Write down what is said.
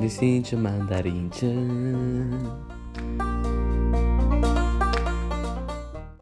de Cintia Mandarim. Tchan.